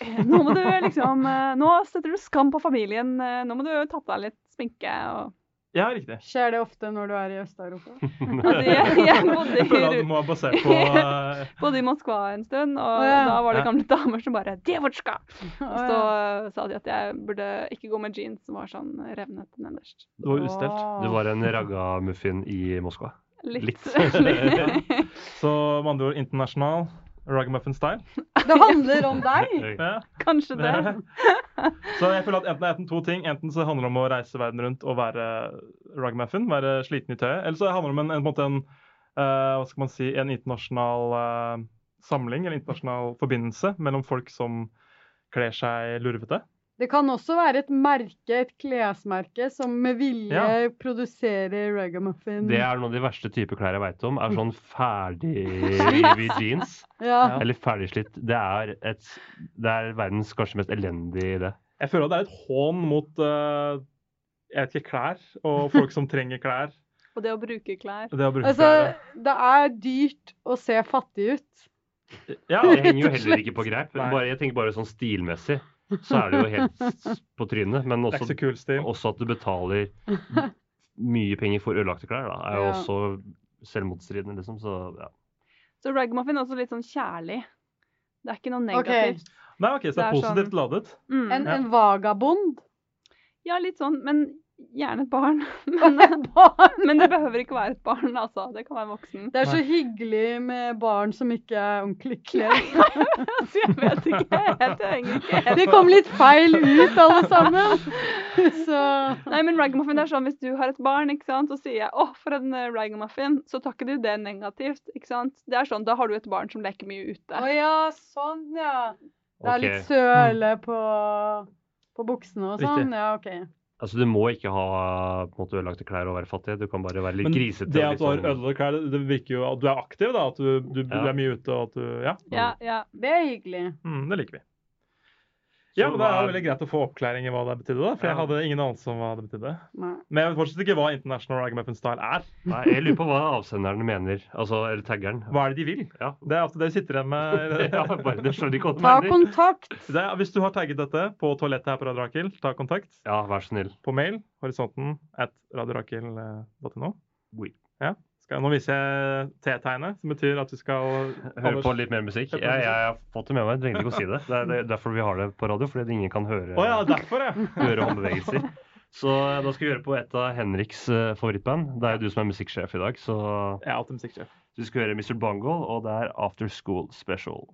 eh, nå må du liksom eh, Nå setter du skam på familien. eh, Nå må du ta på deg litt sminke og Ja, riktig. Skjer det ofte når du er i Øst-Europa? Altså, jeg, jeg bodde Jeg føler i det må være basert på uh... bodde i Moskva en stund, og oh, ja. da var det gamle damer som bare 'Djevorska!' Og så uh, sa de at jeg burde ikke gå med jeans som var sånn revnet nederst. Det var ustelt. Oh. Du var en ragga-muffin i Moskva. Litt. Litt. Så med andre ord international ragamuffin style. Det handler om deg! Ja. Kanskje det. Så jeg føler at enten, enten to ting. Enten så handler det om å reise verden rundt og være ragamuffin, være sliten i tøyet. Eller så handler det om en, en, en, måte en uh, hva skal man si, en internasjonal uh, samling, eller internasjonal forbindelse mellom folk som kler seg lurvete. Det kan også være et merke, et klesmerke, som med vilje Ja. produserer reggae-muffin. Det er noen av de verste typer klær jeg veit om. Er sånn ferdig jeans. Ja. Eller ferdigslitt. Det er, et, det er verdens kanskje mest elendige idé. Jeg føler at det er et hån mot uh, jeg vet ikke, klær og folk som trenger klær. Og det å bruke klær. Det å bruke Altså, klær. det er dyrt å se fattig ut. Ja, Det henger jo heller ikke på greip. Bare, jeg tenker bare sånn stilmessig. Så er det jo helt på trynet. Men det også, så kul også at du betaler mye penger for ødelagte klær, da, er jo Ja. også selvmotstridende, liksom. Så ja. Så ragmuffin er også litt sånn kjærlig. Det er ikke noe negativt. negativt. Nei, ok, Så det Det er er positivt sånn- ladet. Mm. En, en vagabond. Ja, litt sånn, men gjerne et barn. Men, men det behøver ikke være et barn, altså. Det kan være voksen. Det er så hyggelig med barn som ikke er ordentlig kledd. altså, jeg vet ikke helt. Jeg henger ikke helt Det kom litt feil ut, alle sammen. Så Nei, men ragamuffin er sånn hvis du har et barn, ikke sant, så sier jeg 'å, for en uh, ragamuffin', så tar ikke du det negativt, ikke sant. Det er sånn, da har du et barn som leker mye ute. Å ja, sånn, ja. Det er litt søle på, på buksene og sånn. Riktig. Ja, OK. Altså, du må ikke ha på en måte, ødelagte klær og være fattig. Du kan bare være litt Men grisete. det at du har sånn- ødelagte klær, det- virker jo at du er aktiv, da. At du, du, du er mye ute og at du Ja, Ja, ja. Det er hyggelig. mm, det liker vi. Ja, men Det er veldig greit å få oppklaring i hva det betydde. da, For jeg hadde ingen anelse om hva det betydde. Nei. Men jeg vet fortsatt ikke hva International Ragamuffin Style er. Nei, jeg lurer på hva avsenderen mener. Altså, eller taggeren. Hva er det de vil? Ja. Det er ofte det de sitter igjen med. ja, bare det skjønner ikke hva Ta mener. kontakt. Det hvis du har tagget dette på toalettet her på Radio Rakel, ta kontakt Ja, vær så snill. på mail. Horisonten at radiorakel.no. Oui. Ja. Skal, nå viser jeg T-tegnet, som betyr at du skal Høre på litt mer musikk. Ja, Jeg, jeg, har fått det med meg. Jeg trenger ikke å si det. Det er, det er derfor vi har det på radio, fordi ingen kan høre, oh, ja, derfor, ja. høre håndbevegelser. Så eh, da skal vi høre på et av Henriks eh, favorittband. Det er jo du som er musikksjef i dag, så Jeg er alltid musikksjef. du skal høre Mr. Bungle, og det er After School Special.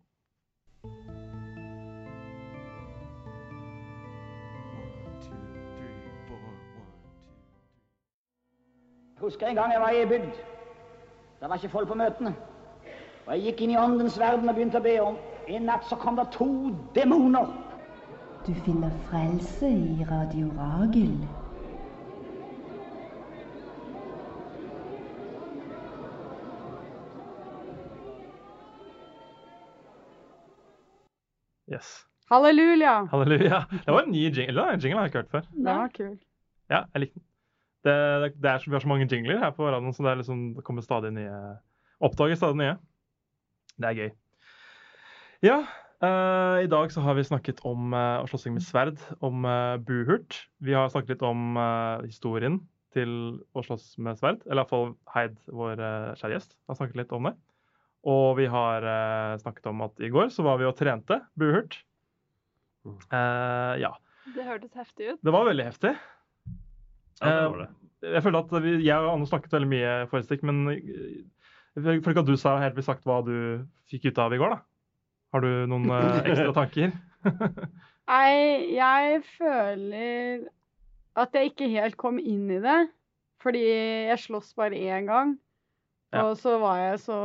Husker en gang jeg var i bygd. Det var ikke folk på møtene. Og jeg gikk inn i åndens verden og begynte å be om. En natt så kom det to demoner. Du finner frelse i Radio Ragel. Yes. Halleluja. Halleluja. Det var en ny jingle. Det var en jingle jeg har ikke hørt før. Den var kul. Ja, jeg likte den. Det, det, det er vi har så mange jingler her på radioen, så det, er liksom, det kommer stadig nye Oppdager stadig nye. Det er gøy. Ja, uh, i dag så har vi snakket om uh, slåssing med sverd, om uh, buhurt. Vi har snakket litt om uh, historien til å slåss med sverd. Eller iallfall Heid, vår uh, kjære gjest, har snakket litt om det. Og vi har uh, snakket om at i går så var vi og trente buhurt. Uh, ja. Det hørtes heftig ut. Det var veldig heftig. Ja, det Eh, var det. Jeg føler at vi, jeg og Anne snakket veldig mye forrige stikk, men eh, jeg føler ikke at du sa helt sagt hva du fikk ut av i går, da. Har du noen eh, ekstra tanker? Nei, jeg føler at jeg ikke helt kom inn i det. Fordi jeg sloss bare én gang. Ja. Og så var jeg så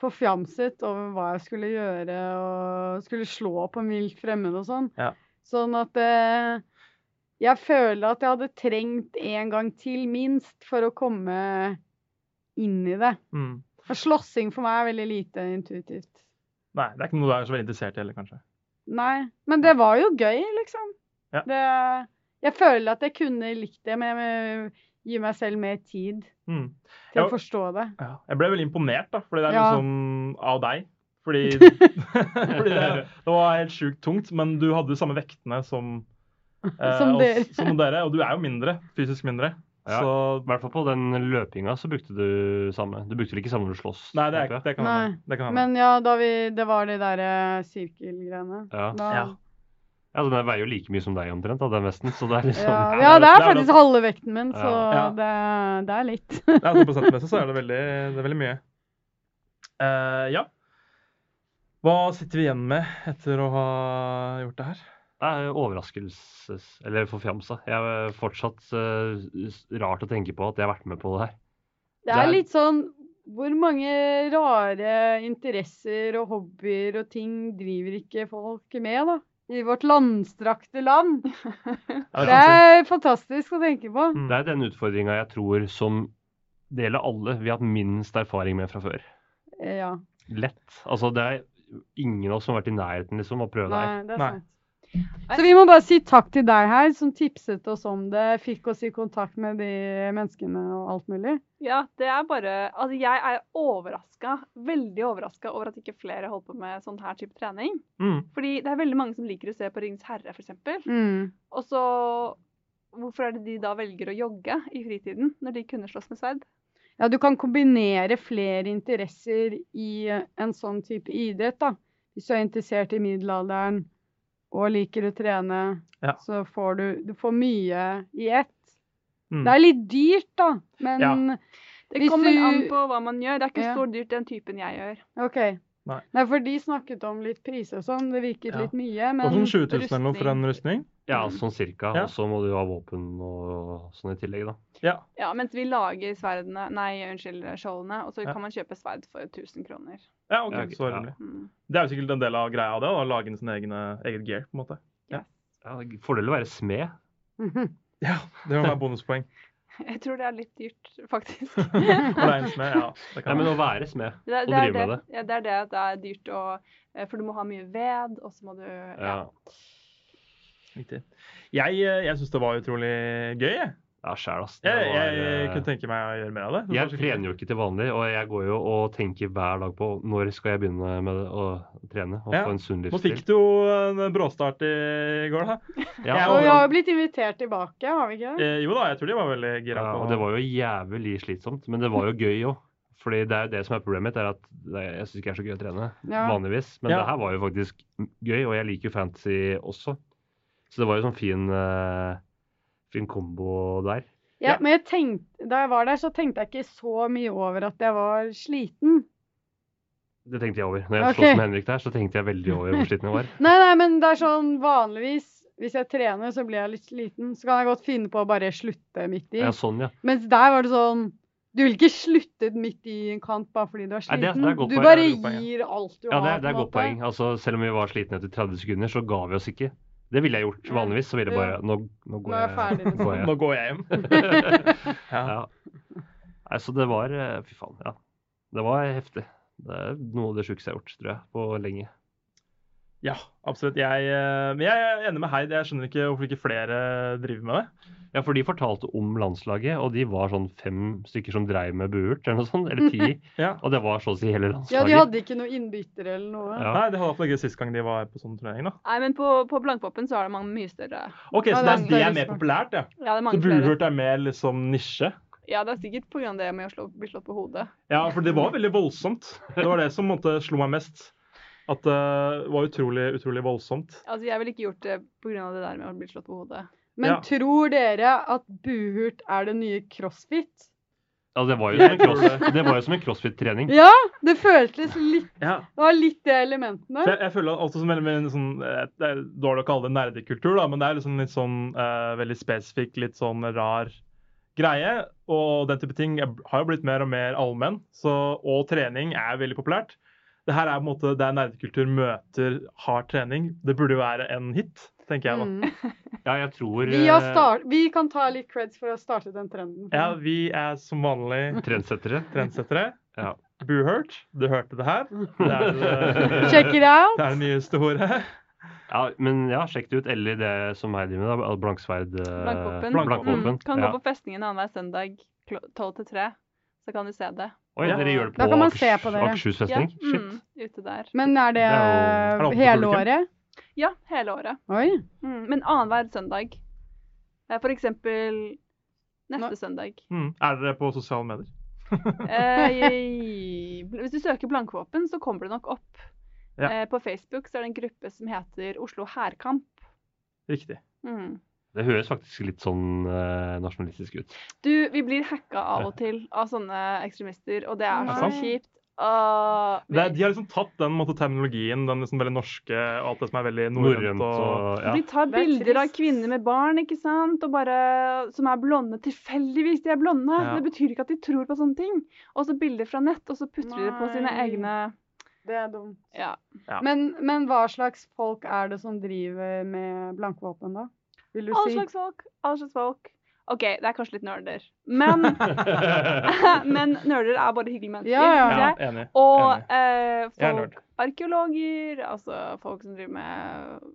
forfjamset over hva jeg skulle gjøre, og skulle slå på en vilt fremmed og sånn. Ja. Sånn at eh, jeg føler at jeg hadde trengt en gang til, minst, for å komme inn i det. Mm. For slåssing for meg er veldig lite intuitivt. Nei, det er ikke noe du er så veldig interessert i heller, kanskje. Nei, men det var jo gøy, liksom. Ja. Det, jeg føler at jeg kunne likt det, men jeg gi meg selv mer tid Mm. til jeg, å forstå det. Ja. Jeg ble veldig imponert, da, fordi det er Ja. liksom av deg. Fordi, fordi det, det var helt sjukt tungt, men du hadde de samme vektene som, Som dere. dere. som dere. Og du er jo mindre, fysisk mindre. Ja, Så I hvert fall på den løpinga så brukte du samme. Du brukte vel ikke samme når du slåss? Nei, det, er, det kan hende. Det kan hende. Men ja, da vi, det var de der eh, sirkelgreiene. Ja. Da, Ja. ja, den veier jo like mye som deg omtrent, da, den vesten. Så det er liksom ja, det ja, det er faktisk halve vekten min, så Ja. det, det er litt. Ja, på prosentmessig så er det veldig, det er veldig mye. Uh, ja. Hva sitter vi igjen med etter å ha gjort det her? Det er overraskelses... Eller forfjamsa. Jeg er fortsatt eh, rart å tenke på at jeg har vært med på det her. Det er litt sånn Hvor mange rare interesser og hobbyer og ting driver ikke folk med, da? I vårt landstrakte land. Det er fantastisk å tenke på. Mm. Det er den utfordringa jeg tror som det gjelder alle vi har hatt minst erfaring med fra før. Ja. Lett. Altså, det er ingen av oss som har vært i nærheten liksom, å prøve det her. Nei, det er sant. Så vi må bare si takk til deg her, som tipset oss om det, fikk oss i kontakt med de menneskene og alt mulig. Ja, det er bare Altså, jeg er overraska, veldig overraska over at ikke flere holder på med sånn her type trening. Mm. Fordi det er veldig mange som liker å se på Ringens herre, f.eks. Mm. Og så Hvorfor er det de da velger å jogge i fritiden, når de kunne slåss med sverd? Ja, du kan kombinere flere interesser i en sånn type idrett, da. Hvis du er interessert i middelalderen og liker å trene, Ja. så får du, du får mye i ett. Mm. Det er litt dyrt, da, men Ja. Det Hvis kommer du- an på hva man gjør. Det er ikke Ja. så dyrt den typen jeg gjør. OK. Nei. for de snakket om litt priser og sånn. Det virket Ja. litt mye, men sånn 20 000 eller noe for en rustning? Ja, sånn cirka. Ja. Og så må du ha våpen og sånn i tillegg, da. Ja. Ja, mens vi lager sverdene Nei, unnskyld, skjoldene. Og så Ja. kan man kjøpe sverd for 1000 kroner. Ja, ok, så ja. rimelig. Mm. Det er jo sikkert en del av greia av det, å lage sin egen, eget gear, på en måte. Ja, Fordel å være smed. Ja, det må være bonuspoeng. Jeg tror det er litt dyrt, faktisk. For det er en smed, ja. Kan men å være smed Det, og det, er drive det, med det. ja, det er det at det er dyrt å eh, For du må ha mye ved, og så må du Ja. Riktig. Jeg, eh, jeg syns det var utrolig gøy, jeg. Ja, sjæl, ass. Jeg, jeg, eh, kunne tenke meg å gjøre mer av det. det. Jeg trener jo ikke til vanlig, og jeg går jo og tenker hver dag på når skal jeg begynne med å trene og Ja. få en sunn livsstil. Nå fikk du jo en bråstart i går, da. Ja, Jeg Og vi har jo blitt invitert tilbake, har vi ikke det? Eh, jo da, jeg tror de var veldig gira Ja, og det var jo jævlig slitsomt, men det var jo gøy òg. Fordi det er jo det som er problemet mitt, er at jeg syns ikke det er så gøy å trene Ja. vanligvis. Men Ja. det her var jo faktisk gøy, og jeg liker jo fantasy også. Så det var jo sånn fin, eh, fin kombo der. Ja, Ja. Men jeg tenkte, da jeg var der, så tenkte jeg ikke så mye over at jeg var sliten. Det tenkte jeg over. Når jeg okay. sloss med Henrik der, så tenkte jeg veldig over hvor sliten jeg var. Nei, nei, men det er sånn vanligvis Hvis jeg trener, så blir jeg litt sliten. Så kan jeg godt finne på å bare slutte midt i. Ja, sånn, ja. Mens der var det sånn Du ville ikke sluttet midt i en kamp bare fordi du er Nei, det er- sliten. det er du bare det poeng, gir alt du Ja, har. Ja, det er det er godt måte. poeng. Altså, selv om vi var slitne etter 30 sekunder, så ga vi oss ikke. Det ville jeg gjort vanligvis. Så ville jeg bare Nå, nå går Nå jeg ferdig, liksom. går jeg. Nå går jeg hjem. ja. Ja. Nei, så det var eh, Fy faen, ja. Det var heftig. Det er noe av det sjukeste jeg har gjort, tror jeg, på lenge. Ja, absolutt. Jeg, eh, men jeg er enig med Heid. Jeg skjønner ikke hvorfor ikke flere driver med det. Ja, for de fortalte om landslaget, og de var sånn fem stykker som dreiv med buert, eller noe sånt. Eller ti. Ja. Og det var så å si hele landslaget. Ja, de hadde ikke noe innbyttere eller noe. Ja. Nei, det hadde iallfall ikke sist gang de var på sånn turnering. da. Nei, men på, på Blankpoppen så er det mange mye større. Ok, Så det er det er, det er mer populært, ja. Ja, det er Så mange så buhurt er mer liksom nisje? Ja, det er sikkert pga. det med å slå, bli slått på hodet. Ja, for det var veldig voldsomt. Det var det som måtte, slo meg mest. At det var utrolig, utrolig voldsomt. Altså, jeg ville ikke gjort det pga. det der med å bli slått på hodet. Men Ja. tror dere at buhurt er det nye crossfit? Ja, det var jo som en, cross, det var jo som en crossfit-trening. Ja, det føltes litt Ja. Det var litt det elementene. Jeg, jeg føler altså som veldig, veldig sånn, eh, Det er dårlig å kalle det nerdekultur, da, men det er liksom litt sånn uh, veldig spesifikk, litt sånn rar greie. Og den type ting har jo blitt mer og mer allmenn, så, og trening er veldig populært. Det her er på en måte der nerdekultur møter hard trening. Det burde jo være en hit, tenker jeg da. Mm. Ja, jeg tror Vi, har eh, start, vi kan ta litt creds for å starte den trenden. Ja, vi er som vanlig Trendsettere. trendsettere. Ja. Boohurt, du hørte det her. Det er det, Check it out! det, er det nyeste ordet. Ja, men ja, sjekk det ut. Eller det som jeg driver med, da. Blanksverd. eh, Blankvåpen. Blankvåpen. Mm, kan gå på festningen annenhver søndag klo- 12 til 3, så kan du se det. Oi, Ja. dere gjør det Da på kan man se på dere. Akershus Ja, festning? Shit. mm, ute der. Men er det, Det er jo- Er det hele publikum? året? Ja, hele året. Oi. Mm, men annenhver søndag. For eksempel neste Nå- søndag. Mm. Er dere på sosiale medier? Eh, hvis du søker Blankvåpen, så kommer det nok opp. Ja. Eh, på Facebook så er det en gruppe som heter Oslo Hærkamp. Riktig. Mm. Det høres faktisk litt sånn eh, nasjonalistisk ut. Du, vi blir hacka av og til av sånne ekstremister, og det er Nei. så kjipt. vi... Det, de har liksom tatt den måte, terminologien, den liksom veldig norske og alt det som er veldig Norrønt. Og... ja. De tar er bilder av kvinner med barn ikke sant? Og bare, som er blonde. Tilfeldigvis de er blonde. Ja. Det betyr ikke at de tror på sånne ting. Og så bilder fra nett, og så putter de det på sine egne Det er dumt. ja. Ja. Men, men hva slags folk er det som driver med blankvåpen, da? Vil du all si? slags folk. all slags folk. OK, det er kanskje litt nerder. Men, men nerder er bare hyggelige mennesker. Ja, ja. Ja, enig. Og enig. eh, folk, arkeologer, altså folk som driver med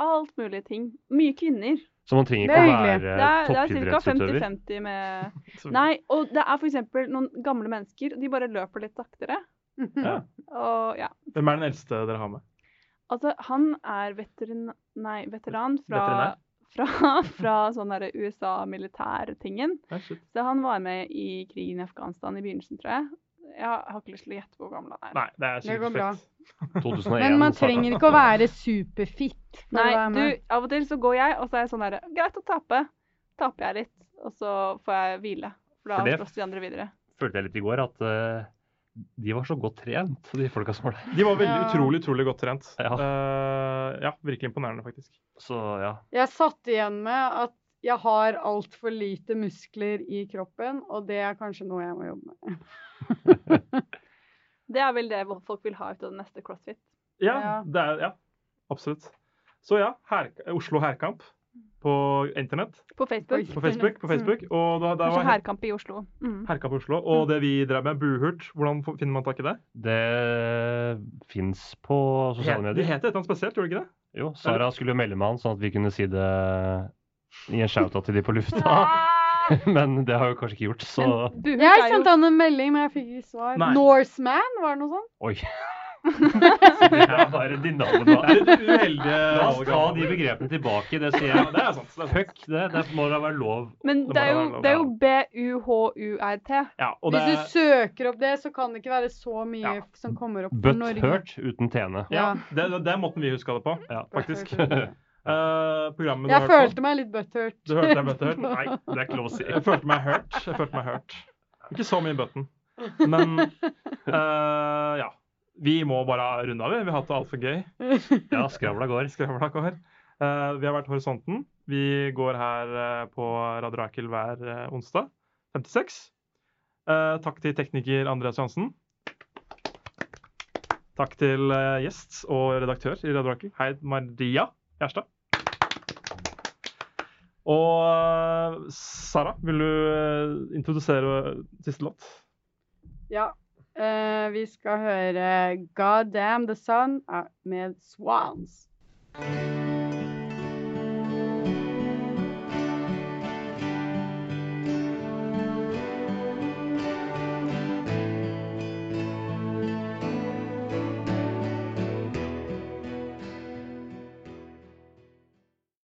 alt mulig ting. Mye kvinner. Så man trenger ikke å være Det er, det er ca. 50-50 med Nei, og det er f.eks. noen gamle mennesker. De bare løper litt saktere. Ja. Og ja. Hvem er den eldste dere har med? Altså, han er veterin... Nei, veteran fra, Veterinær? Fra, fra sånn USA-militærtingen. Så han var med i krigen i Afghanistan i begynnelsen, tror jeg. Jeg har ikke lyst til å gjette hvor gammel han er. Nei, det er Det går sikkert bra. fett. 2001. Men man trenger ikke å være superfit. Nei, du, av og til så går jeg, og så er jeg sånn derre Greit å tape. Taper jeg litt, og så får jeg hvile. For da slåss de andre videre. følte jeg litt i går at eh, de var så godt trent, de folka som var der. De var veldig Ja. utrolig utrolig godt trent. Ja. Uh, ja, virkelig imponerende, faktisk. Så ja. Jeg satt igjen med at jeg har altfor lite muskler i kroppen, og det er kanskje noe jeg må jobbe med. Det er vel det folk vil ha ut av det neste CrossFit. Ja, Ja. det er, ja absolutt. Så ja, her, Oslo Hærkamp på internett. På Facebook. På Facebook, på Facebook. Og da, da Kanskje Herkamp i Oslo. Mm. Herkamp i Oslo. Og det vi drev med, Buhurt, hvordan finner man tak i det? Det fins på sosiale Det medier. heter et eller annet spesielt, gjorde det ikke det? Jo, Sara skulle jo melde med han, sånn at vi kunne si det i en shout-out til de på lufta. Men det har jo kanskje ikke gjort, så Jeg sendte han en melding, men jeg fikk ikke svar. Nei. Norseman, var det noe sånt? Oi. Det er bare de navnene. Det er litt uheldige La oss ta de begrepene tilbake. Det sier jeg. Det er sant. Det er. Fuck det. Det må da være lov. Men Det det er jo, lov, det er jo B-U-H-U-R-T. Ja, Hvis er, du søker opp det, så kan det ikke være så mye som kommer opp for But Norge. Butthurt uten tene. ja, det, det er måten vi huska det på, faktisk. Uh, programmet du Jeg på. følte meg litt butthurt. Du hørte deg butthurt? Nei, det er ikke lov å si. Jeg følte meg hurt. Jeg følte meg hurt. Ikke så mye button. Men uh, ja. Vi må bare runde av, vi. Vi har hatt det altfor gøy. Ja, skravla går. Skravla går. Uh, vi har vært Horisonten. Vi går her uh, på Radio Rakel hver uh, onsdag. 56. Eh, takk til tekniker Andreas Johansen. Takk til gjest og redaktør i Radio Rakel, Heid Maria Gjerstad. Og Sara, vil du introdusere siste låt? Ja. Eh, vi skal høre God Damn The Sun eh, med Swans.